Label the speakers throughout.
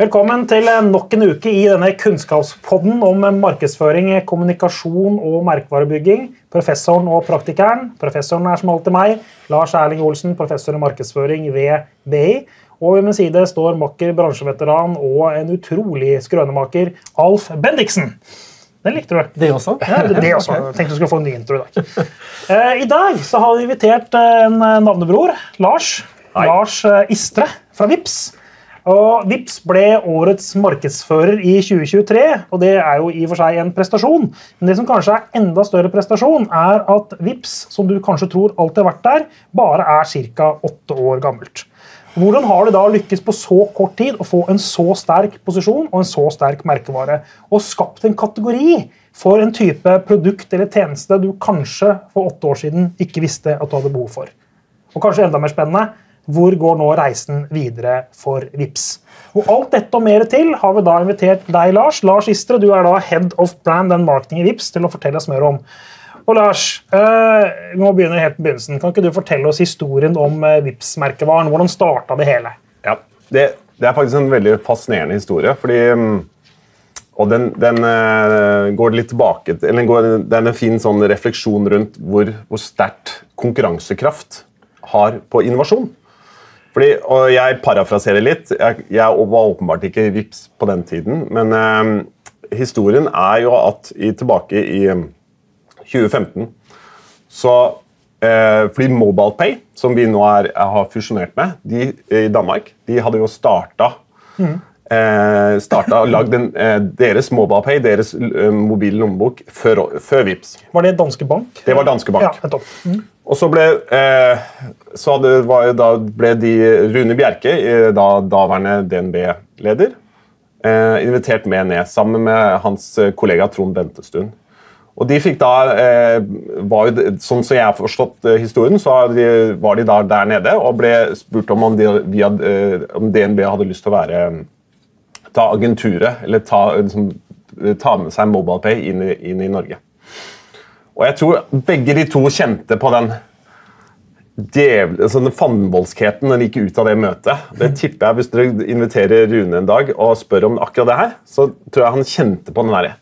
Speaker 1: Velkommen til nok en uke i denne kunnskapspodden om markedsføring, kommunikasjon og merkevarebygging. Professoren og praktikeren. Professoren er som alltid meg, Lars Erling Olsen, professor i markedsføring ved BI. Og ved min side står makker, bransjeveteran og en utrolig skrønemaker, Alf Bendiksen. Den likte du?
Speaker 2: Det også?
Speaker 1: Ja, det, det også. Jeg tenkte du skulle få en ny intro i dag. Eh, I dag så har vi invitert en navnebror, Lars.
Speaker 3: Hei.
Speaker 1: Lars eh, Istre fra Vips. Og Vips ble årets markedsfører i 2023, og det er jo i og for seg en prestasjon. Men det som kanskje er enda større prestasjon, er at Vips, som du kanskje tror alltid har vært der, bare er ca. åtte år gammelt. Hvordan har du da lykkes på så kort tid å få en så sterk posisjon og en så sterk merkevare, og skapt en kategori for en type produkt eller tjeneste du kanskje for åtte år siden ikke visste at du hadde behov for? Og kanskje enda mer spennende, hvor går nå reisen videre for VIPS? Og alt dette og mer til har vi da invitert deg, Lars. Lars Istre, du er da Head of Brand and Marketing i VIPS, til å fortelle oss mer om. Og Lars, eh, vi må begynne helt på begynnelsen. Kan ikke du fortelle oss historien om eh, VIPS-merkevaren? Hvordan starta det hele?
Speaker 3: Ja, det, det er faktisk en veldig fascinerende historie. fordi mm, og den, den eh, går litt tilbake til, eller går, Det er en fin sånn refleksjon rundt hvor, hvor sterkt konkurransekraft har på innovasjon. Fordi, og Jeg parafraserer litt. Jeg, jeg var åpenbart ikke VIPS på den tiden. Men eh, historien er jo at i, tilbake i mm, 2015 så eh, Fordi MobilePay, som vi nå er, har fusjonert med de, i Danmark, de hadde jo starta eh, starta og lagd eh, deres MobilePay, deres eh, mobile lommebok, før, før Vips.
Speaker 1: Var det Danske Bank?
Speaker 3: Det var Danske Bank.
Speaker 1: Ja. Mm.
Speaker 3: Og så ble, eh, så var, da ble de Rune Bjerke, eh, da daværende DNB-leder, eh, invitert med ned sammen med hans eh, kollega Trond Bentestuen. Og de fikk da, eh, var jo, Sånn som jeg har forstått eh, historien, så de, var de da der nede og ble spurt om, om, de, hadde, om DNB hadde lyst til å være ta agenturet, eller ta, liksom, ta med seg MobilePay inn, inn i Norge. Og jeg tror begge de to kjente på den djevel, altså den de gikk ut av det møtet. Det tipper jeg Hvis dere inviterer Rune en dag og spør om akkurat det her, så tror jeg han kjente på den derre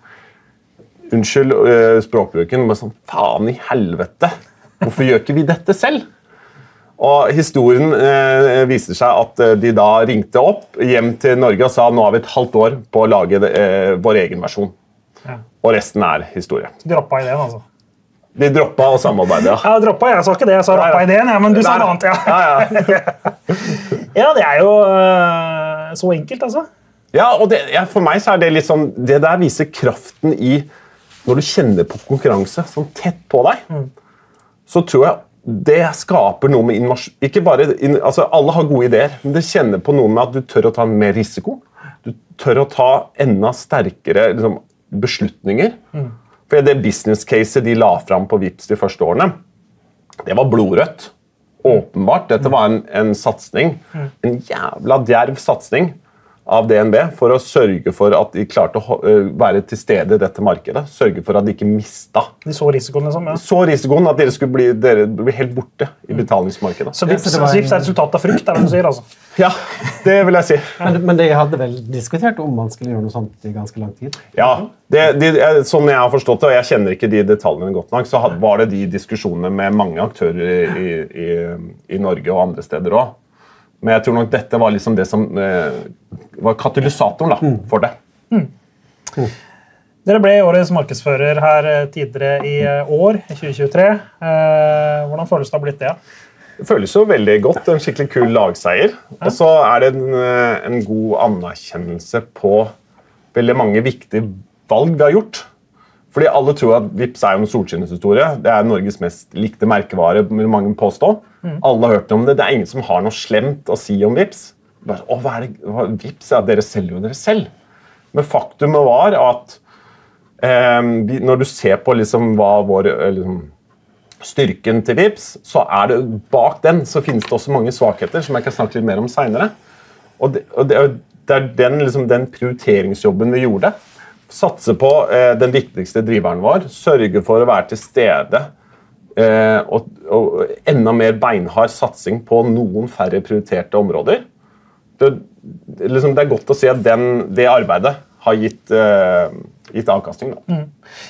Speaker 3: Unnskyld øh, språkbruken, men sånn Faen i helvete! Hvorfor gjør ikke vi dette selv? Og Historien eh, viser seg at eh, de da ringte opp hjem til Norge og sa nå har vi et halvt år på å lage eh, vår egen versjon.
Speaker 1: Ja.
Speaker 3: Og resten er historie.
Speaker 1: Droppa ideen, altså.
Speaker 3: De droppa å samarbeide. ja.
Speaker 1: Ja, droppa, Jeg sa ikke det, jeg sa
Speaker 3: Nei,
Speaker 1: rappa ideen, ja, men du sa noe annet. ja.
Speaker 3: Ja, ja.
Speaker 1: Ja, det er jo uh, så enkelt, altså.
Speaker 3: Ja, og det, ja, For meg så er det litt sånn Det der viser kraften i Når du kjenner på konkurranse sånn tett på deg, så tror jeg det skaper noe med innovasjon Ikke bare, altså Alle har gode ideer, men det kjenner på noe med at du tør å ta mer risiko. Du tør å ta enda sterkere liksom, beslutninger. For det business caset de la fram på VIPS de første årene, det var blodrødt. Åpenbart. Dette var en, en satsing. En jævla djerv satsing av DNB for å sørge for at de klarte å øh, være til stede i dette markedet. Sørge for at de ikke mista
Speaker 1: De så risikoen, liksom. ja.
Speaker 3: så risikoen at dere skulle bli, dere bli helt borte i betalingsmarkedet.
Speaker 1: Så
Speaker 2: en-
Speaker 1: Vips er resultatet av frykt, er det du sier? altså.
Speaker 3: Ja, det vil jeg si.
Speaker 2: Men, men de hadde vel diskutert om man skulle gjøre noe sånt i ganske lang tid?
Speaker 3: Ja, det, de, Sånn jeg har forstått det, og jeg kjenner ikke de detaljene godt nok, så var det de diskusjonene med mange aktører i, i, i Norge og andre steder òg. Men jeg tror nok dette var liksom det som eh, var katalysatoren da, for det.
Speaker 1: Dere ble årets markedsfører her eh, tidligere i eh, år, i 2023. Eh, hvordan føles det å ha blitt det?
Speaker 3: Det føles jo veldig godt. En skikkelig kul lagseier. Og så er det en, eh, en god anerkjennelse på veldig mange viktige valg vi har gjort. Fordi alle tror at Vips er jo en solskinnshistorie. Det er Norges mest likte merkevare. vil mange påstå. Alle har hørt om det. Det er ingen som har noe slemt å si om Vips. Bare, Å, hva er det? Hva, Vips, ja, dere selger jo dere selv. Men faktumet var at eh, vi, når du ser på liksom hva vår eh, liksom, styrken til Vips, så er det bak den så finnes det også mange svakheter som jeg kan snakke litt mer om seinere. Og, det, og det, det er den, liksom, den prioriteringsjobben vi gjorde. Satse på eh, den viktigste driveren vår. Sørge for å være til stede. Eh, og, og enda mer beinhard satsing på noen færre prioriterte områder. det, liksom, det er godt å se at den, det arbeidet har gitt, eh, gitt avkastning. Da.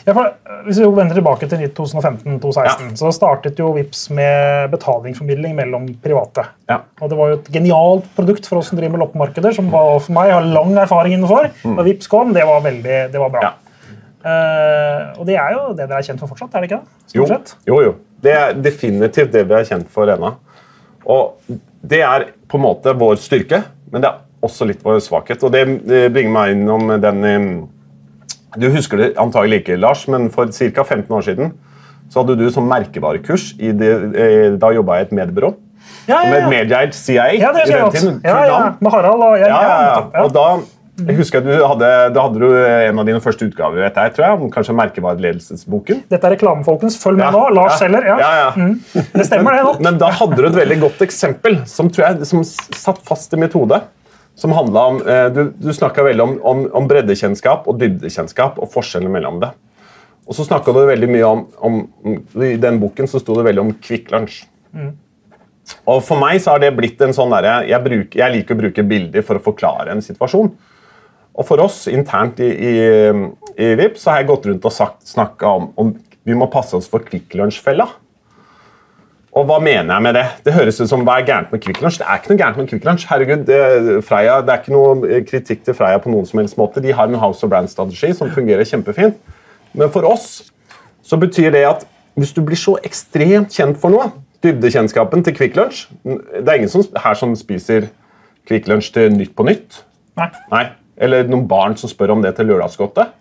Speaker 1: Ja, for, eh, hvis vi vender tilbake til 2015-2016, så startet jo Vips med betalingsformidling mellom private.
Speaker 3: Ja.
Speaker 1: Og Det var jo et genialt produkt for oss som driver med loppemarkeder, som var, for meg har lang erfaring innenfor. Da Vips kom, det var veldig, det var bra.
Speaker 3: Mm. Ja.
Speaker 1: Eh, og det er jo det dere er kjent for fortsatt, er det ikke det?
Speaker 3: Jo, jo, jo. Det er definitivt det vi er kjent for ennå. Og det er på en måte vår styrke, men det er også litt vår svakhet. Og det bringer meg innom den Du husker det antagelig ikke, Lars, men for ca. 15 år siden så hadde du som merkevarekurs i det, eh, Da jobba jeg i et mediebyrå.
Speaker 1: Ja,
Speaker 3: ja,
Speaker 1: ja,
Speaker 3: et
Speaker 1: ja.
Speaker 3: medieeid CIA.
Speaker 1: ja, det husker jeg godt. Ja, ja, med Harald og jeg.
Speaker 3: Ja, ja, ja.
Speaker 1: ja.
Speaker 3: Og da jeg husker at du hadde, da hadde du en av dine første utgaver, vet jeg, tror jeg, om kanskje merkevareledelsesboken.
Speaker 1: Dette er reklame, folkens. Følg med
Speaker 3: Ja,
Speaker 1: nå. Lars
Speaker 3: ja,
Speaker 1: selger. Ja.
Speaker 3: ja, mm.
Speaker 1: Det stemmer, det. nok.
Speaker 3: Men da hadde du et veldig godt eksempel som tror jeg som satt fast i mitt hode. Som handlet om, eh, Du, du snakka veldig om, om, om breddekjennskap og dybdekjennskap og forskjellen mellom det. Og så snakka du veldig mye om, om I den boken så sto det veldig om Kvikk Lunsj. Og For meg så har det blitt en sånn derre jeg, jeg liker å bruke bilder for å forklare en situasjon. Og for oss internt i, i, i VIP så har jeg gått rundt og sagt, snakka om, om vi må passe oss for Kvikk Lunsj-fella. Og hva mener jeg med det? Det høres ut som hva er gærent med Kvikk Lunsj. Det er ikke noe gærent med Kvikk Lunsj. Herregud, det, Freia, det er ikke noe kritikk til Freia på noen som helst måte. De har en house of brand-strategi som fungerer kjempefint. Men for oss så betyr det at hvis du blir så ekstremt kjent for noe, dybdekjennskapen til Kvikk Lunsj Det er ingen som, her som spiser Kvikk Lunsj til Nytt på Nytt.
Speaker 1: Nei.
Speaker 3: Nei. Eller noen barn som spør om det til lørdagsgodtet.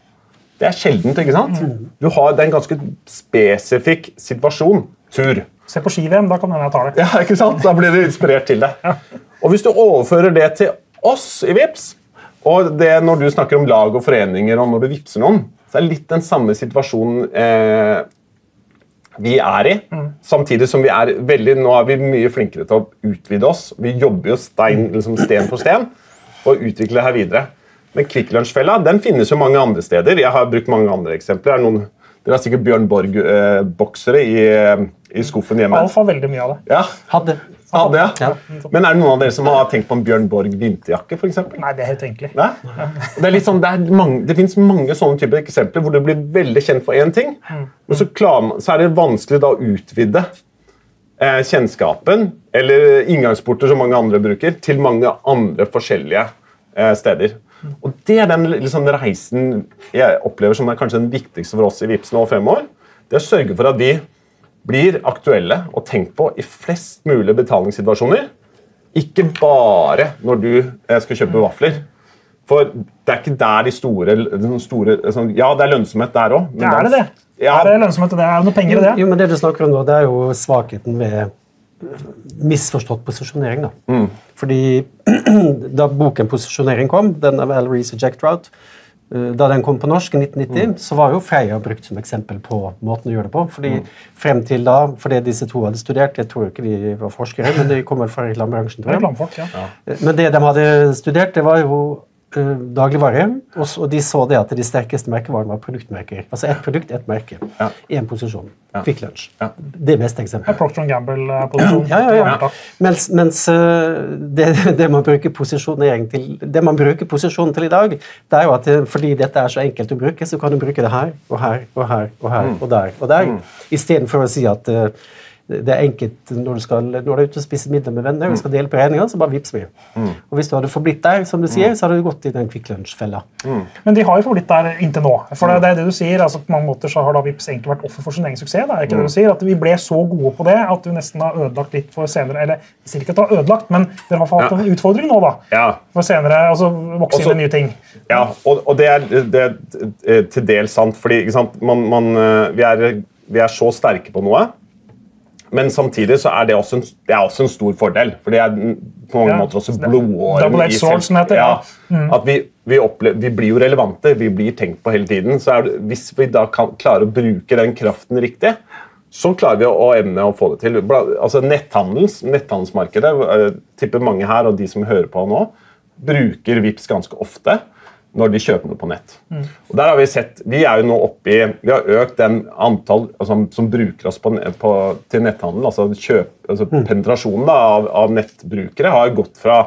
Speaker 3: Det er sjeldent. ikke sant? Du har, det er en ganske spesifikk situasjon. Tur.
Speaker 1: Se på ski-VM, da kan hende jeg tar det.
Speaker 3: Ja, ikke sant? Da blir du inspirert til det. Og hvis du overfører det til oss i VIPS, og det når du snakker om lag og foreninger, og når du vipser noen, så er det litt den samme situasjonen eh, vi er i. Samtidig som vi er veldig, nå er vi mye flinkere til å utvide oss. Vi jobber jo stein, liksom sten for sten og utvikler det her videre. Men Kvikk Lunsj-fella den finnes jo mange andre steder. Jeg har brukt mange andre eksempler. Er Noen, dere har sikkert Bjørn Borg-boksere i, eh, i skuffen hjemme.
Speaker 1: Alf har veldig mye av det.
Speaker 3: Ja,
Speaker 2: Hadde.
Speaker 3: hadde ja.
Speaker 2: Ja.
Speaker 3: Men er det noen av dere som har tenkt på en Bjørn Borg vinterjakke? For eksempel?
Speaker 1: Nei, det er helt enkelt.
Speaker 3: Nei? Det, er litt sånn, det, er mange, det finnes mange sånne typer eksempler hvor du blir veldig kjent for én ting, men så, klarer, så er det vanskelig da å utvide eh, kjennskapen, eller inngangsporter som mange andre bruker, til mange andre forskjellige eh, steder. Og Det er den liksom, reisen jeg opplever som er kanskje den viktigste for oss i Vipps nå fremover. Det er å sørge for at vi blir aktuelle og tenkt på i flest mulig betalingssituasjoner. Ikke bare når du eh, skal kjøpe vafler. For det er ikke der de store, de store sånn, Ja, det er lønnsomhet der òg.
Speaker 1: Ja, er det det?
Speaker 3: Ja,
Speaker 1: Er det lønnsomhet og det? Er det noe penger i det?
Speaker 2: Jo, men det du snakker om nå, det er jo svakheten ved misforstått posisjonering. da.
Speaker 3: Mm.
Speaker 2: Fordi da boken 'Posisjonering' kom, den av Alarise Reese og Jack Trout, eh, da den kom på norsk i 1990,
Speaker 3: Mm.
Speaker 2: så var jo Freia brukt som eksempel på måten å gjøre det på. fordi
Speaker 3: Mm.
Speaker 2: frem til da, fordi disse to hadde studert, jeg tror ikke de var forskere, men de kommer fra reklamebransjen, tror jeg.
Speaker 1: Ja.
Speaker 2: Men det de hadde studert, det var jo eh, dagligvare. Og, og de så det at de sterkeste merkevarene var produktmerker. Altså ett produkt, ett merke.
Speaker 3: Ja.
Speaker 2: Én posisjon.
Speaker 3: Ja.
Speaker 2: Kvikk Lunsj.
Speaker 3: Ja.
Speaker 2: Det er beste eksempelet.
Speaker 1: Procter Gamble-posisjon.
Speaker 2: Ja, ja, ja. Mens, mens eh, det, det, man bruker posisjonering til, det man bruker posisjonen til i dag, det er jo at det, fordi dette er så enkelt å bruke, så kan du bruke det her og her og her og her og der og der. Istedenfor å si at eh, det er enkelt når du, skal, når du er ute og spiser middag med venner og skal dele på regninga, så bare vips vi. Og hvis du hadde forblitt der, som du sier, så hadde du gått i den Kvikk Lunsj-fella.
Speaker 1: Men de har jo forblitt der inntil nå. For det, det er det du sier, altså På mange måter så har da Vips egentlig vært offer for sin egen suksess. Det er ikke det du sier, at Vi ble så gode på det at vi nesten har ødelagt litt for senere Eller jeg sier ikke at du har ødelagt, men dere har fått
Speaker 3: Ja.
Speaker 1: en utfordring nå, da.
Speaker 3: Ja.
Speaker 1: For senere altså vokse inn i nye ting.
Speaker 3: Ja, og, og det, er, det er eh, til dels sant, fordi ikke sant, man, man, eh, vi, er, vi er så sterke på noe, men samtidig så er det også en, det er også en stor fordel. For det er på mange
Speaker 1: Ja,
Speaker 3: måter også
Speaker 1: så
Speaker 3: blodåren i
Speaker 1: heter, ja. Mm.
Speaker 3: At vi, vi, opplever, vi blir jo relevante, vi blir tenkt på hele tiden. Så det, hvis vi da kan klare å bruke den kraften riktig, så klarer vi å, evne å få det til. Altså netthandels, Netthandelsmarkedet, eh, tipper mange her, og de som hører på nå, bruker VIPS ganske ofte når de kjøper noe på nett. Og der har Vi sett, vi er jo nå oppe i, vi har økt den antall altså, som bruker oss på, på, til netthandel. altså, kjøp, altså Penetrasjonen da, av, av nettbrukere har gått fra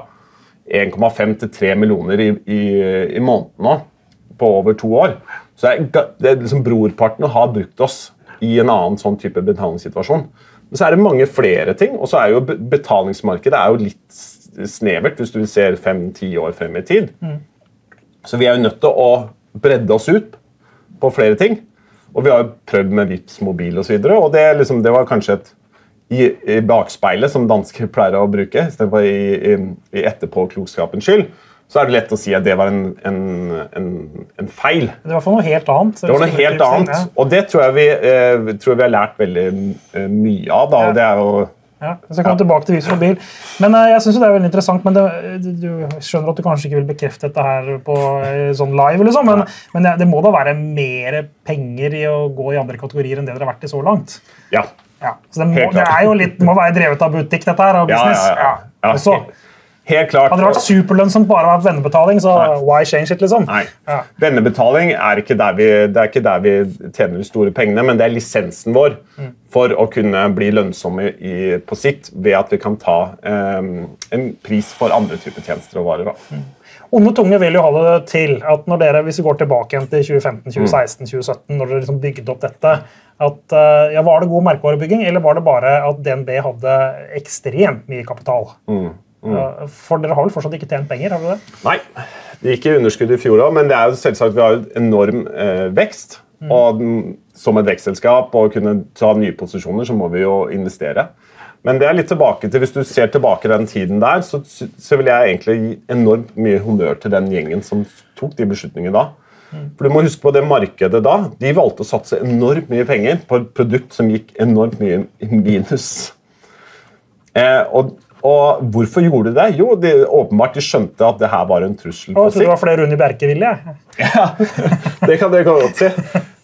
Speaker 3: 1,5 til 3 millioner i, i, i måneden nå, på over to år. Så det er, det er liksom brorparten har brukt oss i en annen sånn type betalingssituasjon. Men så er det mange flere ting, og så er jo betalingsmarkedet er jo litt snevert hvis du ser fem-ti år frem i tid. Så vi er jo nødt til å bredde oss ut på flere ting. Og vi har jo prøvd med Vips mobil osv. Og, så videre, og det, liksom, det var kanskje et i, i bakspeilet, som dansker pleier å bruke, istedenfor i, i, i etterpåklokskapens skyld, så er det lett å si at det var en, en, en, en feil.
Speaker 1: Det var fall noe helt annet.
Speaker 3: Det var noe helt annet, og det tror jeg vi, eh, tror vi har lært veldig eh, mye av. Da, og det er jo
Speaker 1: Ja, så jeg kommer tilbake til for bil. Men eh, jeg synes jo det er veldig interessant, men det, du, skjønner at du kanskje ikke vil bekrefte dette her på eh, sånn live, liksom, men, men det, det må da være mer penger i å gå i andre kategorier enn det dere har vært i så langt?
Speaker 3: Ja.
Speaker 1: Ja, så det må, det er jo litt, må være drevet av butikk, dette her, og
Speaker 3: Ja,
Speaker 1: business.
Speaker 3: ja, ja. ja.
Speaker 1: Også,
Speaker 3: Helt klart.
Speaker 1: hadde det vært superlønnsomt bare ha vennebetaling, så
Speaker 3: Nei.
Speaker 1: why change it, liksom?
Speaker 3: Nei.
Speaker 1: Ja.
Speaker 3: Vennebetaling er ikke, der vi, det er ikke der vi tjener de store pengene, men det er lisensen vår
Speaker 1: Mm.
Speaker 3: for å kunne bli lønnsomme i, på sikt ved at vi kan ta eh, en pris for andre typer tjenester og varer. Da.
Speaker 1: Onde tunge vil jo ha det til at når dere, hvis vi går tilbake igjen til 2015,
Speaker 3: Mm.
Speaker 1: 2016, 2017, når dere liksom bygde opp dette, at eh, ja, var det god merkevarebygging, eller var det bare at DNB hadde ekstremt mye kapital?
Speaker 3: Mm.
Speaker 1: Eh, For dere har vel fortsatt ikke tjent penger? har dere det?
Speaker 3: Nei, det gikk i underskudd i fjor òg, men det er jo selvsagt vi har jo enorm eh, vekst.
Speaker 1: Mm.
Speaker 3: Og mm, som et vekstselskap og kunne ta nye posisjoner, så må vi jo investere. Men det er litt tilbake til, hvis du ser tilbake den tiden der, så, så vil jeg egentlig gi enormt mye honnør til den gjengen som tok de beslutningene da.
Speaker 1: Mm.
Speaker 3: For du må huske på det markedet da. De valgte å satse enormt mye penger på et produkt som gikk enormt mye i minus. Eh, og, og hvorfor gjorde de det? Jo, de, åpenbart de skjønte at det her var en trussel
Speaker 1: Og,
Speaker 3: på
Speaker 1: sikt. det var flere Rune Bjerke-vilje.
Speaker 3: Det kan dere godt si.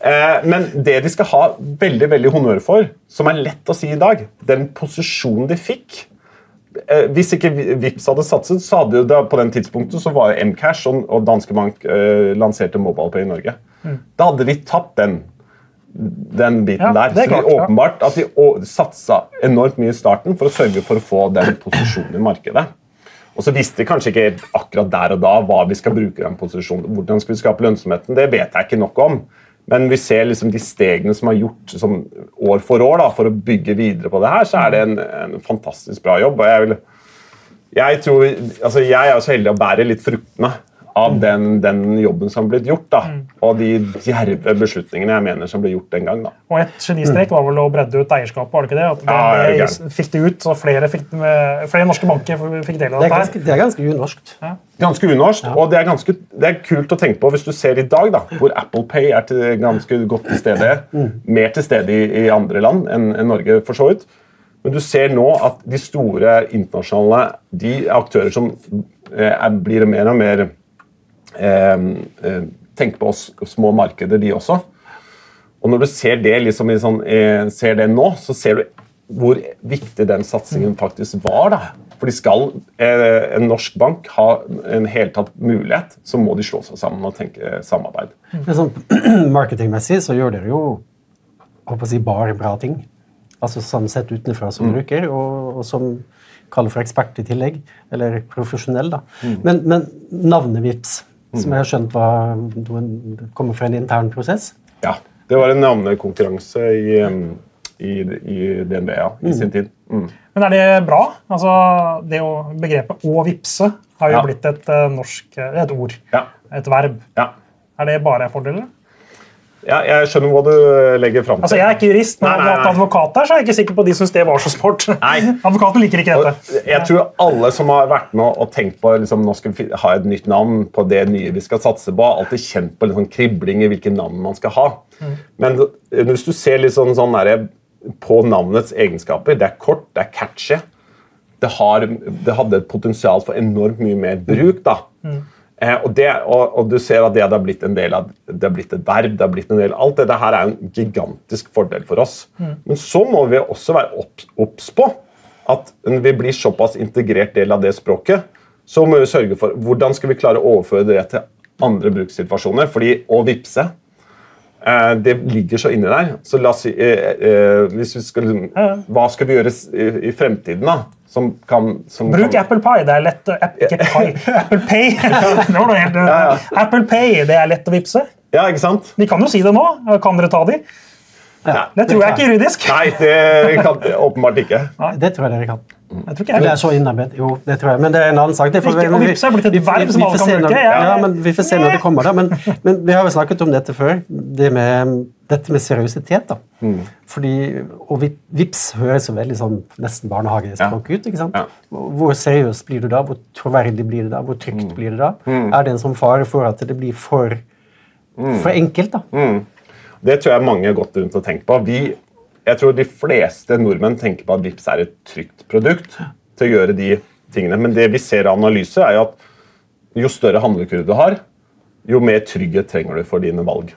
Speaker 3: Eh, men det de skal ha veldig veldig honnør for, som er lett å si i dag, den posisjonen de fikk eh, Hvis ikke Vips hadde satset, så hadde jo det, på den tidspunktet så var jo Mcash og, og Danske Bank eh, lanserte MobilePay i Norge. Da hadde de tatt den, den biten
Speaker 1: Ja,
Speaker 3: der.
Speaker 1: er
Speaker 3: Så det er åpenbart at de satsa enormt mye i starten for å sørge for å få den posisjonen i markedet. Og så visste de kanskje ikke akkurat der og da hva vi skal bruke den posisjonen. Hvordan skal vi skape lønnsomheten? Det vet jeg ikke nok om. Men vi ser liksom de stegene som er gjort som år for år da, for å bygge videre på det her, så er det en, en fantastisk bra jobb. og jeg vil jeg, tror, altså jeg er så heldig å bære litt fruktene av den, den jobben som blitt gjort. da, Og de djerve beslutningene jeg mener som ble gjort den gang. da.
Speaker 1: Og et genistrek var vel å bredde ut eierskapet, var det ikke det? At
Speaker 3: Ja, ja, det
Speaker 1: fikk det ut, så flere, fikk, det med- flere norske banker fikk del av
Speaker 2: Det er
Speaker 1: dette.
Speaker 2: ganske, det er ganske unorskt.
Speaker 3: Ganske unorskt, og det er, ganske, det er kult å tenke på hvis du ser i dag, da, hvor Apple Pay er til, ganske godt til stede. Mer til stede i, i andre land enn en Norge, for så vidt. Men du ser nå at de store internasjonale de aktører som eh, er, blir mer og mer eh, eh, tenker på oss små markeder, de også. Og når du ser det, liksom i eh, ser det nå, så ser du hvor viktig den satsingen faktisk var. da. For de skal eh, en norsk bank ha en heltatt mulighet, så må de slå seg sammen og tenke samarbeid.
Speaker 2: Men sånn marketingmessig så gjør dere jo håper si, bare bra ting. Altså sånn sett utenfra som bruker, og, og som kaller for ekspert i tillegg. Eller profesjonell, da. Men, men navnet Vips, som jeg har skjønt var, noen- kommer fra en intern prosess
Speaker 3: Ja, Det var en navnekonkurranse i, i, i DNB ja, i sin tid. Mm.
Speaker 1: Men er det bra? Altså, det å, begrepet 'å vippse' har jo
Speaker 3: Ja.
Speaker 1: blitt et eh, norsk et ord.
Speaker 3: Ja.
Speaker 1: Et verb.
Speaker 3: Ja.
Speaker 1: Er det bare fordeler?
Speaker 3: Ja, jeg skjønner hva du legger fram til.
Speaker 1: Altså, Jeg er ikke jurist, men hadde hatt advokat der, så er jeg ikke sikker på at de syns det var så smart.
Speaker 3: Nei.
Speaker 1: Advokaten liker ikke dette.
Speaker 3: Og Jeg tror alle som har vært med og tenkt på liksom, nå skal vi ha et nytt navn på det nye vi skal satse på, alltid kjent på litt sånn kribling i hvilke navn man skal ha. Men hvis du ser litt sånn, sånn der, på navnets egenskaper Det er kort, det er catchy. Det, har, det hadde et potensial for enormt mye mer bruk. da. Eh, og, det, og, og du ser at det har blitt en del av det har blitt et verb. det har blitt en del, Alt dette her er en gigantisk fordel for oss. Men så må vi også være obs- på at vi blir såpass integrert del av det språket, så må vi sørge for hvordan skal vi klare å overføre det til andre brukssituasjoner. fordi å vippse eh, det ligger så inni der. Så la oss si eh, eh, hvis vi skal, Hva skal vi gjøre i, i fremtiden? da? Som kan som
Speaker 1: Bruk
Speaker 3: kan,
Speaker 1: Apple Pie. Det er lett å- app, Ikke Pie. Apple Pay. Det var helt, Apple Pay, det er lett å vippse.
Speaker 3: Ja, ikke sant?
Speaker 1: De kan jo si det nå. Kan dere ta de?
Speaker 3: Ja.
Speaker 1: Det tror jeg ikke er juridisk.
Speaker 3: Nei, det kan åpenbart ikke.
Speaker 2: Det tror jeg dere kan.
Speaker 1: Jeg tror ikke
Speaker 2: For det er så innarbeidet. Jo, det tror jeg. Men det er en annen sak.
Speaker 1: Ikke-
Speaker 2: vi- får se når- Ja, men vi får se når det kommer, da. Men, men vi har jo snakket om dette før. Det med, dette med seriøsitet, da.
Speaker 3: Mm.
Speaker 2: Fordi, og vi- vips høres jo veldig sånn nesten barnehagespråk ut. ikke sant?
Speaker 3: Ja.
Speaker 2: Hvor seriøst blir du da? Hvor troverdig blir det da? Hvor
Speaker 3: Mm.
Speaker 2: trygt blir det da? Er det en sånn fare for at det blir for, for enkelt? da?
Speaker 3: Det tror jeg mange har gått rundt og tenkt på. Vi, jeg tror de fleste nordmenn tenker på at Vips er et trygt produkt til å gjøre de tingene. Men det vi ser av analyser, er jo at jo større handlekurv du har, jo mer trygghet trenger du for dine valg.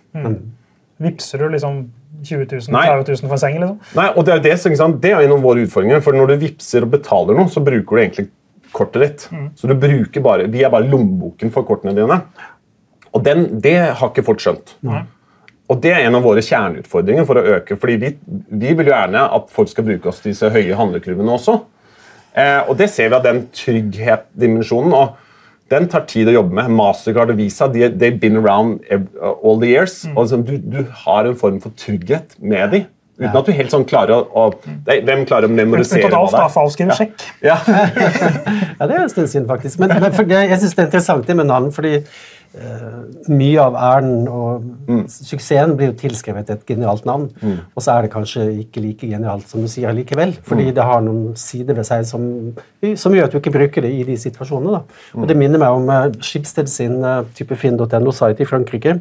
Speaker 1: Vipser du liksom 20 000-30 000 for en seng? liksom?
Speaker 3: Nei, og Det er jo det, sant? det er en av våre utfordringer. for Når du vipser og betaler noe, så bruker du egentlig kortet ditt. Så du bruker bare, Vi er bare lommeboken for kortene dine. Og den, det har ikke folk skjønt. Og Det er en av våre kjerneutfordringer for å øke. fordi vi, vi vil jo gjerne at folk skal bruke oss til disse høye handlekurvene også. Eh, og det ser vi av den trygghetsdimensjonen. og Den tar tid å jobbe med. Mastercard og Visa de, they've been around all the years. og liksom, du, du har en form for trygghet med dem. Uten at du helt sånn klarer å, å de, Hvem klarer å memorisere
Speaker 1: Uten at Alf
Speaker 3: hva det er?
Speaker 1: avskriver sjekk.
Speaker 3: Ja.
Speaker 2: Ja, det er en stund siden, faktisk. Men, men for, det- jeg syns det er interessant det med navn, fordi mye av æren og suksessen blir jo tilskrevet et genialt navn. Og så er det kanskje ikke like genialt som du sier likevel. Fordi det har noen sider ved seg som, som gjør at du ikke bruker det i de situasjonene. Da. Og det minner meg om uh, Schibsted sin uh, type finn.no-site i Frankrike,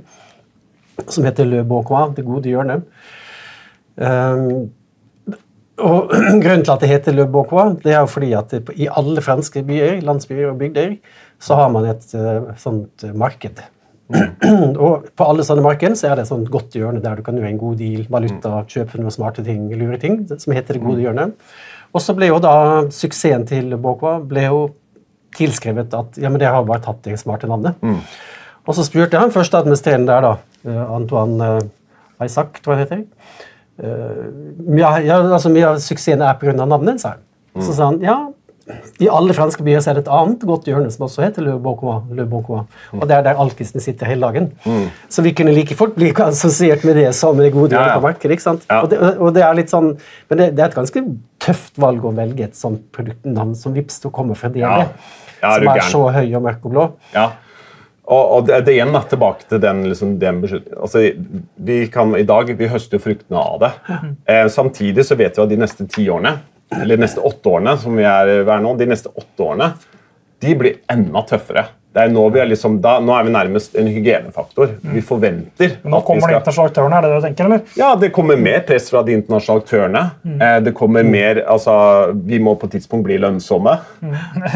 Speaker 2: som heter Le Beaucois, Det gode hjørnet. Um, og Grunnen til at det heter Le Beaucois, det er jo fordi at det, i alle franske byer, landsbyer og bygder så har man et eh, sånt marked. marked. og på alle sånne markeder så er det et sånt godt hjørne der du kan gjøre en god deal, valuta, kjøpe noen smarte ting, lure ting, som heter Det gode hjørnet. Og så ble jo da suksessen til Bokwa ble jo tilskrevet at ja, men det har bare tatt det smarte navnet. Og så spurte han første administrerende der, da, eh, Antoine eh, Isaac, tror jeg det heter. Uh, ja, ja, altså Mye av suksessen er pga. navnet, sa han. Så sa han ja, i alle franske byer så er det et annet godt hjørne som også heter Le Beaucois. Le Beaucois. Og det er der alkisene sitter hele dagen. Så vi kunne like fort bli assosiert med det som det gode
Speaker 3: Ja,
Speaker 2: hjørnet
Speaker 3: ja.
Speaker 2: på markedet. ikke sant?
Speaker 3: Ja.
Speaker 2: Og, det, og det er litt sånn, Men det, det er et ganske tøft valg å velge et sånt produktnavn som Vipps til kommer fra DNB.
Speaker 3: Ja. Ja,
Speaker 2: som er så høy og mørk og blå.
Speaker 3: Ja. Og, og det, det igjen da, tilbake til den, liksom, den beslutningen. Altså, vi kan, I dag vi høster jo fruktene av det. Eh, samtidig så vet vi at de neste ti årene, eller de neste åtte årene, som vi er, vi er nå, de neste åtte årene, de blir enda tøffere. Det er nå, vi er liksom, da, nå er vi nærmest en hygienefaktor. Vi forventer
Speaker 1: Men nå kommer de internasjonale aktørene, er det det du tenker? eller?
Speaker 3: ja, det kommer mer press fra de internasjonale aktørene. Eh, det kommer mer, altså, Vi må på et tidspunkt bli lønnsomme.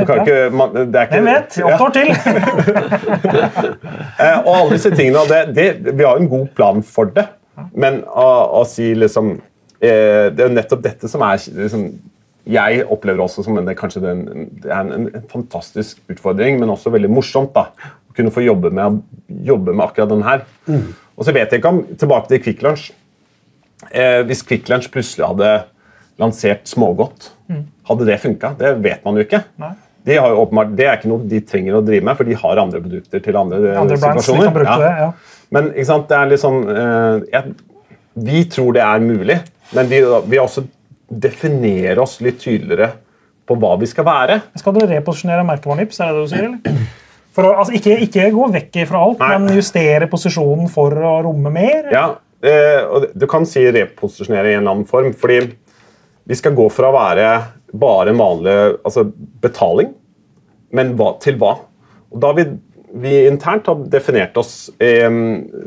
Speaker 3: Kan ikke, man, det er ikke,
Speaker 1: Hvem vet? Åtte år til!
Speaker 3: Eh, og alle disse tingene, det, det, Vi har en god plan for det, men å, å si liksom Det er nettopp dette som er liksom, Jeg opplever også som en, det, kanskje det er en, det er en, en fantastisk utfordring, men også veldig morsomt. da, Å kunne få jobbe med, jobbe med akkurat den her. Og så vet jeg ikke om Tilbake til Kvikk Lunsj. Eh, hvis Kvikk Lunsj plutselig hadde lansert smågodt, hadde det funka? Det vet man jo ikke.
Speaker 1: Nei.
Speaker 3: De har jo åpenbart, det er ikke noe de trenger å drive med, for de har andre produkter til andre, eh,
Speaker 1: Andre brands de
Speaker 3: situasjoner.
Speaker 1: kan bruke
Speaker 3: Ja.
Speaker 1: det, ja.
Speaker 3: Men ikke sant, det er litt sånn eh, jeg, Vi tror det er mulig, men vi, vi også definerer oss litt tydeligere på hva vi skal være.
Speaker 1: Skal du reposisjonere merkevaren Ips? Er det det du sier? eller? For å, altså, ikke, ikke gå vekk fra alt,
Speaker 3: Nei.
Speaker 1: men justere posisjonen for å romme mer?
Speaker 3: Ja, eh, og Du kan si reposisjonere i en annen form, fordi vi skal gå fra å være bare en vanlig altså betaling, men hva, til hva? Og da har vi, vi internt har definert oss eh,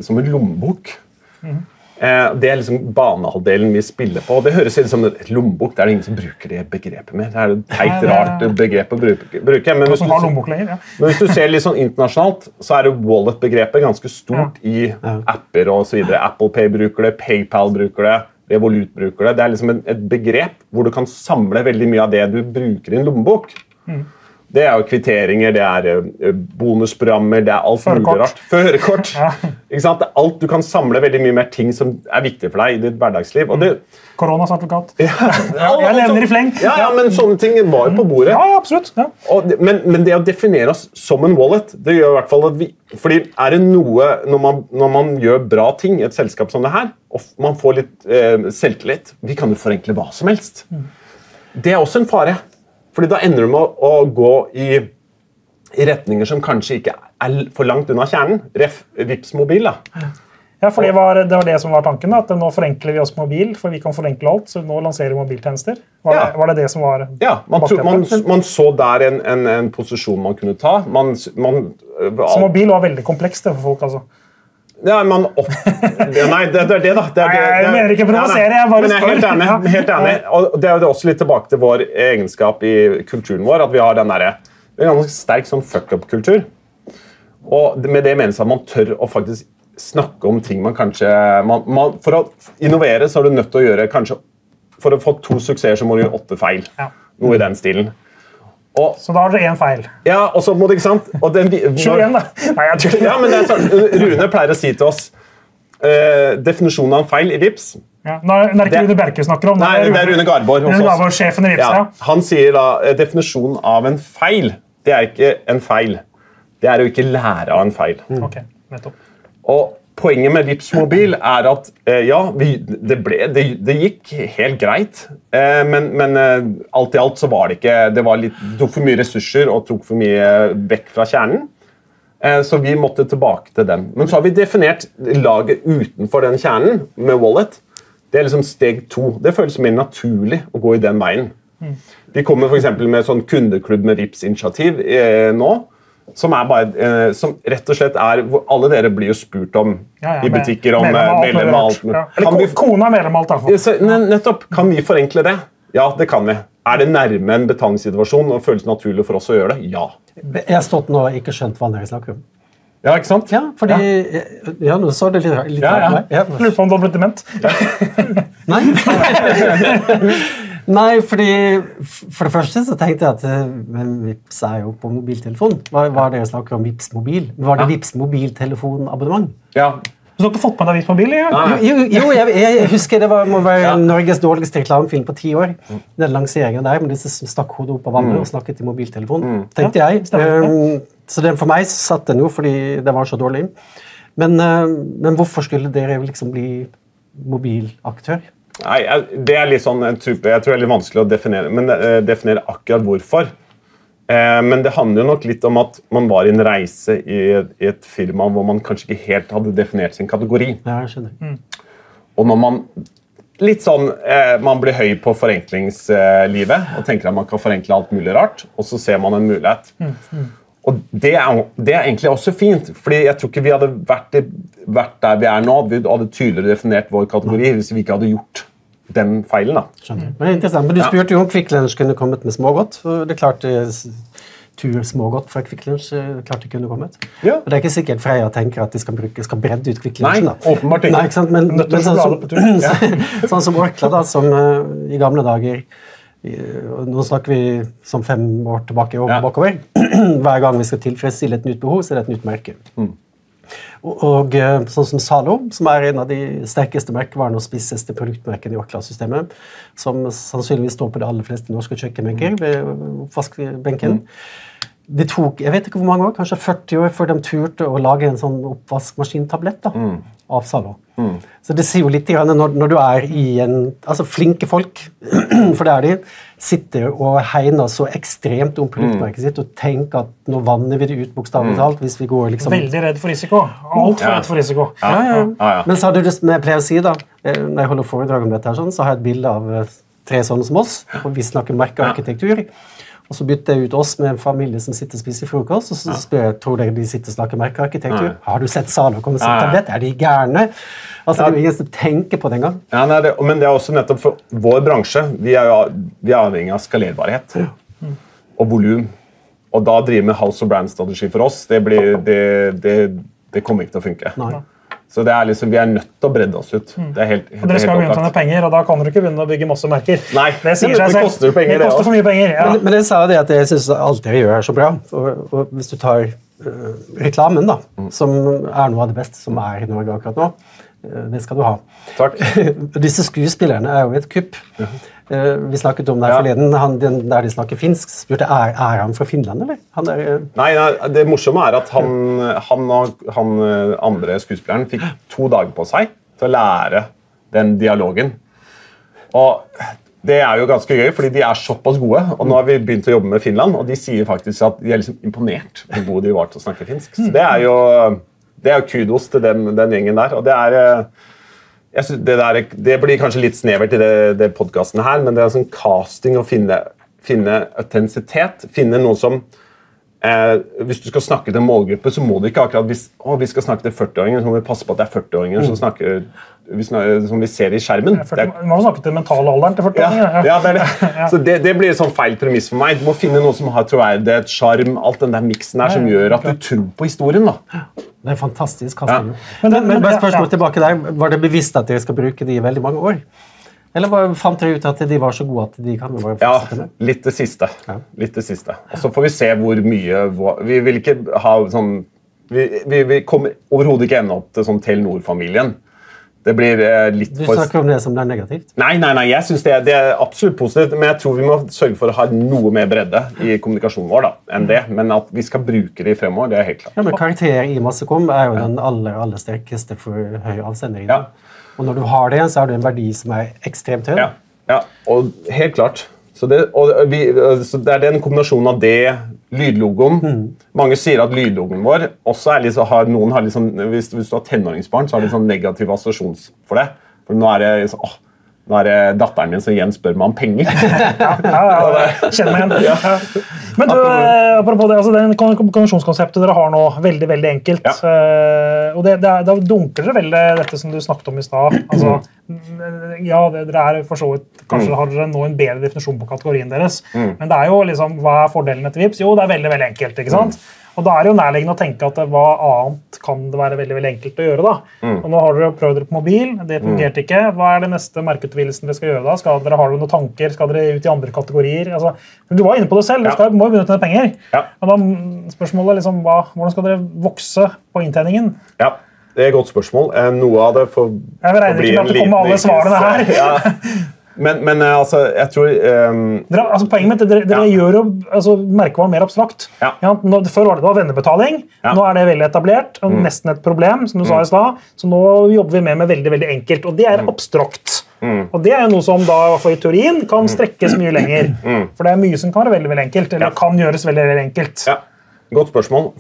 Speaker 3: som en lommebok. Eh, det er liksom banehalvdelen vi spiller på. og Det høres ut som et lommebok. Det er det ingen som bruker det begrepet mer. Det er et teit, rart begrep å bruke. Men hvis du-
Speaker 1: har lommebok lenger? Ja.
Speaker 3: men hvis du ser litt sånn internasjonalt, så er det wallet-begrepet ganske stort i apper videre. Apple Pay bruker det, PayPal bruker det, Revolut bruker det. Det er liksom et begrep hvor du kan samle veldig mye av det du bruker i en lommebok. Det er jo kvitteringer, det er eh, bonusprogrammer, det er alt mulig rart. Førerkort.
Speaker 1: Ja.
Speaker 3: Ikke sant? Det er alt Du kan samle veldig mye mer ting som er viktig for deg i ditt hverdagsliv. Og det,
Speaker 1: Koronasertifikat.
Speaker 3: ja,
Speaker 1: jeg nevner i fleng.
Speaker 3: Ja, ja, men sånne ting var jo på bordet.
Speaker 1: Ja, ja, absolutt. Ja.
Speaker 3: Og, men, men det å definere oss som en wallet det gjør i hvert fall at vi, fordi er det noe når man, når man gjør bra ting i et selskap som det her, og man får litt eh, selvtillit Vi kan jo forenkle hva som helst. Det er også en fare. Fordi da ender du med å, gå i, i retninger som kanskje ikke er for langt unna kjernen. Ref. Vips mobil. da.
Speaker 1: Ja, for det var, det var det som var tanken. at Nå forenkler vi oss mobil, for vi kan forenkle alt. Så nå lanserer vi mobiltjenester. Var,
Speaker 3: Ja.
Speaker 1: det, var det det som var
Speaker 3: Ja, man, tro- man, man så der en, en, en posisjon man kunne ta. Man, man,
Speaker 1: Så mobil var veldig komplekst for folk. altså.
Speaker 3: Ja, man opp... Nei, det, er det, da. Det er, det,
Speaker 1: jeg
Speaker 3: det er-
Speaker 1: mener ikke å provosere, jeg bare
Speaker 3: er helt
Speaker 1: spør.
Speaker 3: enig. Helt enig. Og det er jo også litt tilbake til vår egenskap i kulturen vår, at vi har den der, en ganske sterk sånn fuck up-kultur. Og med det menes at man tør å faktisk snakke om ting man kanskje man, man, For å innovere så er du nødt til å gjøre kanskje For å få to suksesser så må du gjøre åtte feil.
Speaker 1: Ja.
Speaker 3: Noe i den stilen. Og,
Speaker 1: Så da har dere én feil.
Speaker 3: ja, og så må det, ikke sant? Og den,
Speaker 1: da. Nei, jeg tuller.
Speaker 3: ja, men det er sånn, Rune pleier å si til oss eh, definisjonen av en feil i VIPS.
Speaker 1: Ja, nå er det ikke
Speaker 3: Det-
Speaker 1: Rune Bjerke snakker om.
Speaker 3: Nei, det er Rune Garborg hos
Speaker 1: Rune
Speaker 3: oss.
Speaker 1: Garborg, sjefen i VIPS,
Speaker 3: Ja,
Speaker 1: ja.
Speaker 3: han sier da eh, definisjonen av en feil. Det er ikke en feil. Det er å ikke lære av en feil.
Speaker 1: Ok, nettopp.
Speaker 3: Og Poenget med Vipps mobil er at eh, ja, vi, det, ble, det, det gikk helt greit, eh, men, men eh, alt i alt så var det ikke Det var litt, tok for mye ressurser og tok for mye vekk fra kjernen. Eh, Så vi måtte tilbake til den. Men så har vi definert laget utenfor den kjernen med Wallet. Det er liksom steg to. Det føles mer naturlig å gå i den veien. Vi kommer for med sånn kundeklubb med Vipps-initiativ eh, nå. Som, er bare, eh, som rett og slett er hvor Alle dere blir jo spurt om
Speaker 1: Ja, ja,
Speaker 3: i butikker om
Speaker 1: medlem av
Speaker 3: eh,
Speaker 1: alt. Ja. Eller
Speaker 3: vi,
Speaker 1: kona er medlem av alt.
Speaker 3: Ja, nettopp. Kan vi forenkle det? Ja, det kan vi. Er det nærme en betalingssituasjon og føles naturlig for oss å gjøre det? Ja.
Speaker 2: Jeg har stått nå og ikke skjønt hva dere snakker om.
Speaker 3: Ja, ikke sant?
Speaker 2: Ja, fordi Ja, nå så det litt, litt
Speaker 3: Ja, ja.
Speaker 2: rart ut. Ja.
Speaker 1: Lurer på om du har blitt dement.
Speaker 2: Nei. Nei, fordi For det første så tenkte jeg at eh, men Vips er jo på mobiltelefon. Hva hva er det dere snakker om Vips mobil? Var det Vips mobiltelefonabonnement?
Speaker 3: Ja.
Speaker 1: Du har ikke fått med deg Vips mobil? Ja.
Speaker 2: Jo, jo jeg, jeg husker det var, må være
Speaker 3: Ja.
Speaker 2: Norges dårligste reklamefilm på ti år. Den lanseringen der med disse som stakk hodet opp av vannet og snakket i mobiltelefon. tenkte jeg.
Speaker 1: stemmer.
Speaker 2: Um, så den, for meg satt den jo fordi den var så dårlig. Men, uh, men hvorfor skulle dere liksom bli mobilaktør?
Speaker 3: Nei, det er litt sånn, jeg tror det er litt vanskelig å definere, men, eh, definere akkurat hvorfor. Eh, men det handler jo nok litt om at man var i en reise i, i et firma hvor man kanskje ikke helt hadde definert sin kategori.
Speaker 2: Ja, jeg skjønner.
Speaker 3: Og når man litt sånn, eh, man blir høy på forenklingslivet og tenker at man kan forenkle alt mulig rart, og så ser man en mulighet. Og det er, det er egentlig også fint, fordi jeg tror ikke vi hadde vært, vært der vi er nå. Vi hadde tydeligere definert vår kategori hvis vi ikke hadde gjort den feilen. da.
Speaker 2: skjønner. Men, er interessant. Men du spurte jo om Kvikk Lunsj kunne kommet med smågodt. det er klart eh, Tur smågodt fra Kvikk Lunsj eh, klart kunne kommet.
Speaker 3: Ja.
Speaker 2: Og det er ikke sikkert Freia tenker at de skal, bruke, skal bredde ut Kvikk
Speaker 3: Nei, åpenbart ikke.
Speaker 2: Nei, ikke sant? Men, men sånn, som, sånn som Orkla, da, som uh, i gamle dager Nå snakker vi som fem år tilbake og
Speaker 3: Ja.
Speaker 2: bakover. Hver gang vi skal tilfredsstille et nytt behov, så er det et nytt merke. Og, og eh, sånn som Zalo, som er en av de sterkeste merkevarene og spisseste produktmerkene i Orkla-systemet, som sannsynligvis står på de aller fleste norske kjøkkenbenker ved oppvaskbenken. Det tok jeg vet ikke hvor mange år, kanskje 40 år før de turte å lage en sånn oppvaskmaskintablett da, av Zalo. Så det sier jo litt grann når, når du er i en Altså flinke folk, for det er de, sitter og hegner så ekstremt om produktmerket sitt og tenker at nå vanner vi det ut, bokstavelig talt, hvis vi går liksom
Speaker 1: Veldig redd for risiko. Altfor
Speaker 3: Ja.
Speaker 1: redd for risiko.
Speaker 3: Ja, ja, ja.
Speaker 2: men så har du det som jeg pleier å si, da, eh, når jeg holder foredrag om dette, her, sånn, så har jeg et bilde av eh, tre sånne som oss, og vi snakker merkearkitektur. Og så bytter jeg ut oss med en familie som sitter og spiser frokost, og så spør jeg tror dere de sitter og snakker merkearkitektur.
Speaker 3: arkitektur.
Speaker 2: Har du sett Zalo komme seg
Speaker 3: Ja, ja.
Speaker 2: dette? Er de gærne? Altså, Det er jo ingen som tenker på det engang.
Speaker 3: Ja, nei, det, men det er også nettopp for vår bransje. Vi er, jo, vi er avhengig av skalerbarhet og volum. Og da drive med house og brand-strategi for oss, det, blir, det, det, det kommer ikke til å funke.
Speaker 2: Nei.
Speaker 3: Så det er liksom, vi er nødt til å bredde oss ut. Det er helt,
Speaker 1: helt, Og dere skal begynne å tjene penger, og da kan dere ikke begynne å bygge masse merker.
Speaker 3: Nei,
Speaker 1: det sier seg selv.
Speaker 3: koster penger,
Speaker 1: det
Speaker 3: det
Speaker 1: koster for mye penger. Ja.
Speaker 2: Men, men jeg sa det at jeg syns alt dere gjør, er så bra. Og, og hvis du tar uh, reklamen, da, som er noe av det beste som er i Norge akkurat nå, uh, det skal du ha.
Speaker 3: Takk.
Speaker 2: Disse skuespillerne er jo et kupp. Eh, vi snakket om det her
Speaker 3: Ja.
Speaker 2: forleden, han, den, der de snakker finsk. spurte er, er han fra Finland, eller? Han er, eh,
Speaker 3: Nei, nei, Det morsomme er at han, han og han eh, andre skuespilleren fikk to dager på seg til å lære den dialogen. Og det er jo ganske gøy, fordi de er såpass gode. Og nå har vi begynt å jobbe med Finland, og de sier faktisk at de er liksom imponert over hvor gode de var til å snakke finsk. Så det er jo, det er jo kudos til den, den gjengen der. Og det er eh, det, der, det blir kanskje litt snevert i det, det podkasten her, men det er sånn casting å finne, finne autentisitet. Finne noe som eh, Hvis du skal snakke til en målgruppe, så må du ikke akkurat hvis å, vi skal snakke til 40-åringer, så må vi passe på at det er 40-åringer som snakker vi snakker, som vi ser i skjermen. Er,
Speaker 1: Vi må snakke til mentalalderen til 40
Speaker 3: ja, ja, det det. Så det, det blir en sånn feil premiss for meg. Du må finne noe som har troverdighet, sjarm, alt den der miksen der som gjør at du tror på historien. da.
Speaker 2: Det er fantastisk casting.
Speaker 3: Ja.
Speaker 2: Men,
Speaker 1: Men det-
Speaker 2: men,
Speaker 1: men-
Speaker 2: bare
Speaker 1: ja,
Speaker 2: spørsmål
Speaker 1: ja.
Speaker 2: tilbake der. Var det bevisst at dere skal bruke de i veldig mange år? Eller var, fant dere ut at de var så gode at de kan bare
Speaker 3: Ja,
Speaker 2: fortsette med?
Speaker 3: litt det siste. Litt det siste. Og så får vi se hvor mye Vi vil ikke ha sånn Vi, vi, vi kommer overhodet ikke ende opp til sånn Telenor-familien. Det blir eh, litt
Speaker 2: Du
Speaker 3: for
Speaker 2: snakker om det som det er negativt?
Speaker 3: Nei, nei, nei, jeg synes det, er- det er absolutt positivt, men jeg tror vi må sørge for å ha noe mer bredde i kommunikasjonen vår da, enn det. Men at vi skal bruke det fremover, det er helt klart.
Speaker 2: Ja, men Karakter i Massekom er jo den aller aller sterkeste for høy avsender.
Speaker 3: Ja.
Speaker 2: Og når du har det, så har du en verdi som er ekstremt høy.
Speaker 3: Ja, ja og helt klart. Så det, og vi, så det er den kombinasjonen av det, lydlogoen Mange sier at lydlogoen vår også er liksom, har, noen har sånn, hvis, hvis du har tenåringsbarn, så har de sånn negativ assosiasjon for det. For nå er det liksom, åh, nå er det datteren min som igjen spør meg om penger.
Speaker 1: Ja, ja, ja, kjenner meg igjen. Ja. Men du, eh, apropos det, altså den konvensjonskonseptet dere har nå, veldig veldig enkelt. eh, og det, det Da dunker dere veldig dette som du snakket om i stad. Altså, ja, det, dere er for så vidt, Kanskje har dere nå en bedre definisjon på kategorien deres. Men det er jo liksom, hva er fordelene til VIPS? Jo, det er veldig veldig enkelt. ikke sant? Og da er det jo nærliggende å tenke at hva annet kan det være veldig veldig enkelt å gjøre. da? Og Nå har dere prøvd dere på mobil, det fungerte ikke. Hva er det neste markedsutvidelsen dere skal gjøre da? Skal dere Har dere noen tanker? Skal dere ut i andre kategorier? Altså, du var inne på det selv, dere skal, må jo begynne å tjene penger.
Speaker 3: Ja.
Speaker 1: Og da mm, spørsmålet er liksom, hva, Hvordan skal dere vokse på inntjeningen?
Speaker 3: Ja, det er et godt spørsmål. Eh, Noe av det får
Speaker 1: Jeg regner ikke med at det kommer alle svarene her.
Speaker 3: Ja. Men, men eh, altså, jeg tror um,
Speaker 1: Dere, altså poenget mitt, er dere, dere
Speaker 3: Ja.
Speaker 1: gjør jo altså, merkevaren mer abstrakt.
Speaker 3: Ja.
Speaker 1: nå, før var det, det vennebetaling.
Speaker 3: Ja. Mm.
Speaker 1: Nå er det veldig etablert. og Nesten et problem, som du sa i stad. Så nå jobber vi med med veldig veldig enkelt. Og det
Speaker 3: Mm.
Speaker 1: er abstrakt. Og det er noe som da, i teorien kan strekkes mye lenger. For det er mye som kan være veldig veldig enkelt. Eller
Speaker 3: Mm. Ja.
Speaker 1: kan gjøres veldig veldig enkelt.
Speaker 3: Ja, Godt spørsmål.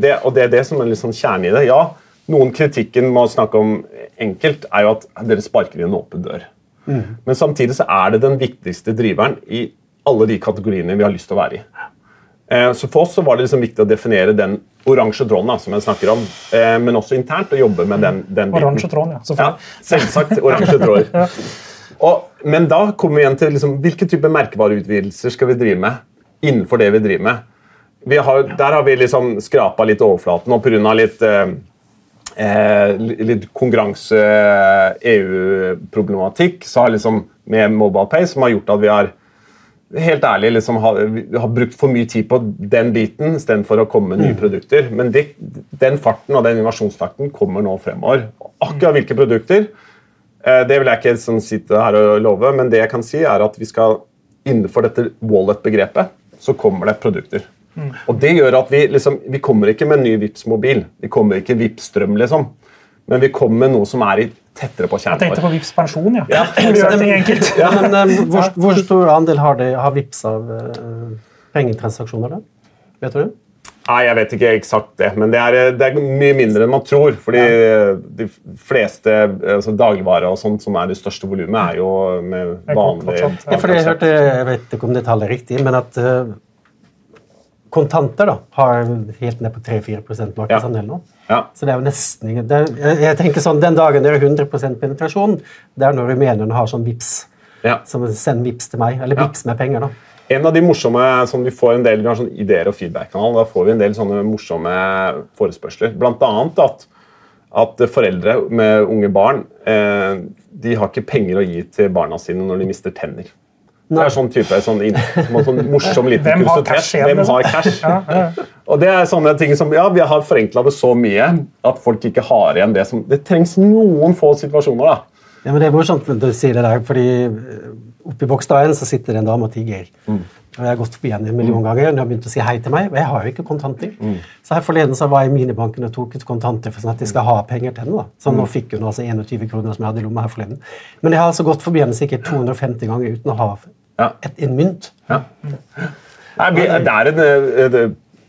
Speaker 3: Det, og det er det som er litt sånn kjernen i det. Ja, Noen kritikken med å snakke om enkelt er jo at dere sparker i en åpen dør. Men samtidig så er det den viktigste driveren i alle de kategoriene vi har lyst til å være i. Eh, Så For oss så var det liksom viktig å definere den oransje tråden da, som jeg snakker om, eh, men også internt å jobbe med den, den biten.
Speaker 1: Oransje tråden, ja.
Speaker 3: Ja, selvsagt oransje tråder. Og, men da kommer vi igjen til liksom, hvilke type merkevareutvidelser skal vi drive med innenfor det vi driver med. Vi har, der har vi liksom skrapa litt overflaten, og pga. litt eh, eh, litt konkurranse-EU-problematikk så har liksom med MobilePay som har gjort at vi har helt ærlig liksom har, har brukt for mye tid på den biten istedenfor å komme med nye produkter. Men de, den farten og den innovasjonstakten kommer nå fremover. Akkurat hvilke produkter eh, det vil jeg ikke sånn, sitte her og love, men det jeg kan si er at vi skal innenfor dette wallet-begrepet så kommer det produkter. Og det gjør at vi liksom, vi kommer ikke med en ny Vips mobil Vi kommer ikke Vipps strøm liksom. Men vi kommer med noe som er i tettere på
Speaker 1: Jeg
Speaker 3: kjernen
Speaker 1: tenkte på Vipps pensjon, ja.
Speaker 3: Ja.
Speaker 2: Ja, men eh, hvor, hvor stor andel har, det, har Vipps av uh, pengetransaksjoner? da? Vet du det?
Speaker 3: Nei, jeg vet ikke eksakt det, men det er, det er mye mindre enn man tror. fordi de fleste altså dagligvarer og sånt som er det største volumet, er jo med vanlig
Speaker 2: Ja, jeg hørte, jeg vet ikke om det tallet er riktig, men at eh, kontanter da, har helt ned på 3-4% markedsandel nå.
Speaker 3: Ja.
Speaker 2: Så det er jo nesten det er, jeg, tenker sånn, Den dagen det er 100% penetrasjon, det er når rumenerne har sånn VIPS.
Speaker 3: Ja.
Speaker 2: Som send VIPS til meg, eller
Speaker 3: Ja.
Speaker 2: VIPS med penger. da.
Speaker 3: En av de morsomme som vi får en del vi har sånn ideer og feedback-kanal, da får vi en del sånne morsomme forespørsler. Blant annet at, at foreldre med unge barn eh, de har ikke penger å gi til barna sine når de mister tenner. Det er sånn type sånn, sånn, morsom liten
Speaker 1: Hvem
Speaker 3: kuriositet. Hvem har cash? Og det er sånne ting som, ja, Vi har forenkla det så mye at folk ikke har igjen det som Det trengs noen få situasjoner. da.
Speaker 2: Ja, men Det er morsomt når du sier det der, fordi oppi oppe i Bogstadveien så sitter en dame og tigger. Og Jeg har gått forbi henne en million ganger. og Hun har begynt å si hei til meg, og jeg har jo ikke kontanter. Så her Forleden så var jeg i minibanken og tok ut kontanter for sånn at de skal ha penger til henne. da. Så nå fikk hun altså 21 kroner som jeg hadde i lomma her forleden. Men jeg har altså gått forbi henne sikkert 250 ganger uten å ha
Speaker 3: Ja.
Speaker 2: En mynt.
Speaker 3: Nei, vi, det er en, en det,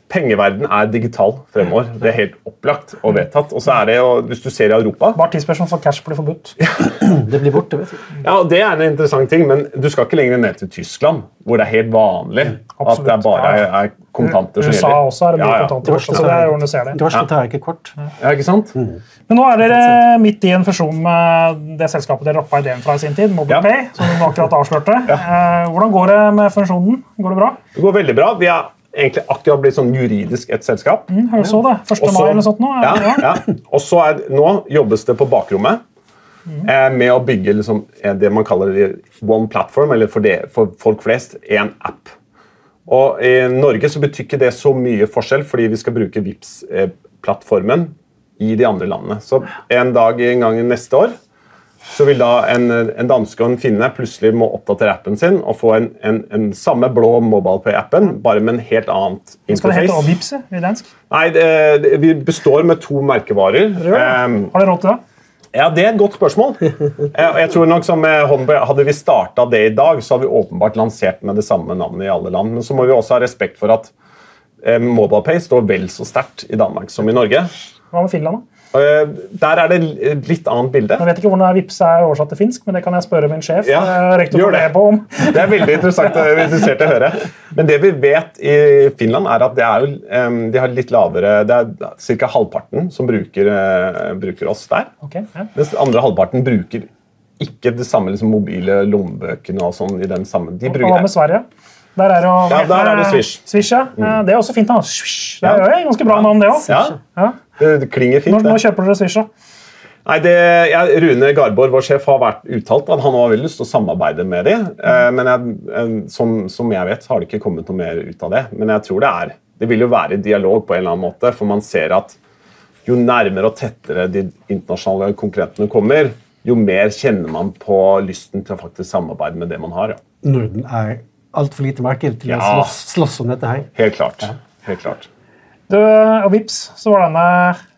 Speaker 3: pengeverden er digital fremover. Det er helt opplagt og vedtatt. Og så er det jo, Hvis du ser i Europa
Speaker 1: Bare tidsspørsmål for cash blir forbudt.
Speaker 2: Det blir borte. vet du.
Speaker 3: Ja, Det er en interessant ting, men du skal ikke lenger ned til Tyskland, hvor det er helt vanlig at det er bare er kontanter som gjelder.
Speaker 1: USA også er det mye
Speaker 3: ja, ja.
Speaker 1: kontanter. Så det er jo når du ser det.
Speaker 2: Drosje tar ikke kort.
Speaker 3: Ja, ikke sant?
Speaker 1: Men nå er dere midt i en fusjon med det selskapet dere droppa ideen fra i sin tid, MobilePay, som du akkurat avslørte. Eh, Hvordan går det med fusjonen? Går det bra?
Speaker 3: Det går veldig bra. Vi er egentlig akkurat blitt sånn juridisk et selskap.
Speaker 1: Mm, Høres så det. 1.
Speaker 3: Og så-
Speaker 1: mai eller sånt nå?
Speaker 3: Ja,
Speaker 1: Ja.
Speaker 3: ja. Og så er, nå jobbes det på bakrommet eh, med å bygge liksom, eh, det man kaller one platform, eller for, det, for folk flest én app. Og I Norge så betyr ikke det så mye forskjell, fordi vi skal bruke vips plattformen i de andre landene. Så en dag en gang neste år så vil da en, en danske og en finne plutselig må oppdatere appen sin og få en, en, en samme blå MobilePay-appen, bare med en helt annet
Speaker 1: Skal det hete
Speaker 3: interface.
Speaker 1: I dansk?
Speaker 3: Nei, det, det, Vi består med to merkevarer. Um,
Speaker 1: Har dere råd til det?
Speaker 3: ja, Det er et godt spørsmål. Jeg, jeg tror nok som Håndbøy, Hadde vi starta det i dag, så hadde vi åpenbart lansert med det samme navnet i alle land. Men så må vi også ha respekt for at eh, MobilePay står vel så sterkt i Danmark som i Norge.
Speaker 1: Hva med Finland? da?
Speaker 3: Eh, der er det litt annet bilde.
Speaker 1: Jeg vet ikke hvordan Vips er oversatt til finsk, men det kan jeg spørre min sjef.
Speaker 3: Ja,
Speaker 1: eh,
Speaker 3: gjør det.
Speaker 1: på om.
Speaker 3: Det er veldig interessant, er interessert å høre. Men det vi vet i Finland, er at det er de har litt lavere Det er ca. halvparten som bruker, eh, bruker oss der.
Speaker 1: Ok, ja.
Speaker 3: Mens andre halvparten bruker ikke det samme liksom, mobile lommebøkene og sånn i den samme. De bruker Hva
Speaker 1: med Sverige? Der er jo-
Speaker 3: Ja, der er det Swish.
Speaker 1: Swish ja. Mm. Det er også fint. da. Swish. Det er jo ganske bra navn, det òg.
Speaker 3: Ja,
Speaker 1: Ja.
Speaker 3: det, det klinger fint.
Speaker 1: Når, når kjøper dere Swish? da?
Speaker 3: Nei, det, jeg, Rune Garborg, vår sjef, har vært uttalt at han har veldig lyst til å samarbeide med dem. Eh, men jeg, eh, som, som jeg vet, har det ikke kommet noe mer ut av det. Men jeg tror det er Det vil jo være dialog på en eller annen måte, for man ser at jo nærmere og tettere de internasjonale konkurrentene kommer, jo mer kjenner man på lysten til å faktisk samarbeide med det man har. Ja.
Speaker 2: Norden er altfor lite marked til å slåss, slåss om dette her.
Speaker 3: Helt klart. Helt klart.
Speaker 1: Du, og vips, så var denne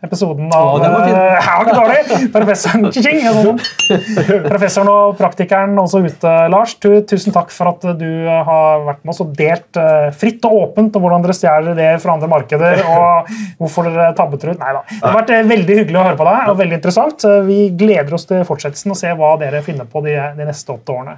Speaker 1: episoden av
Speaker 2: Å, den var fin.
Speaker 1: eh, Ja, ikke dårlig! Professoren, Tjing, jeg. Professoren og praktikeren også ute, Lars. Tu, tusen takk for at du eh, har vært med oss og delt eh, fritt og åpent om hvordan dere stjeler ideer fra andre markeder, og hvorfor dere tabbet ut. Nei da. Det har vært eh, veldig hyggelig å høre på deg, og veldig interessant. Vi gleder oss til fortsettelsen og se hva dere finner på de, de neste åtte årene.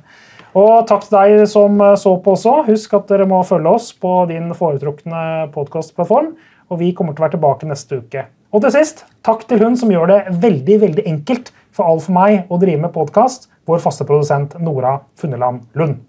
Speaker 1: Og takk til deg som så på også. Husk at dere må følge oss på din foretrukne podkastplattform. Og vi kommer til å være tilbake neste uke. Og til sist, takk til hun som gjør det veldig veldig enkelt for all for meg å drive med podkast, vår faste produsent Nora Funneland Lund.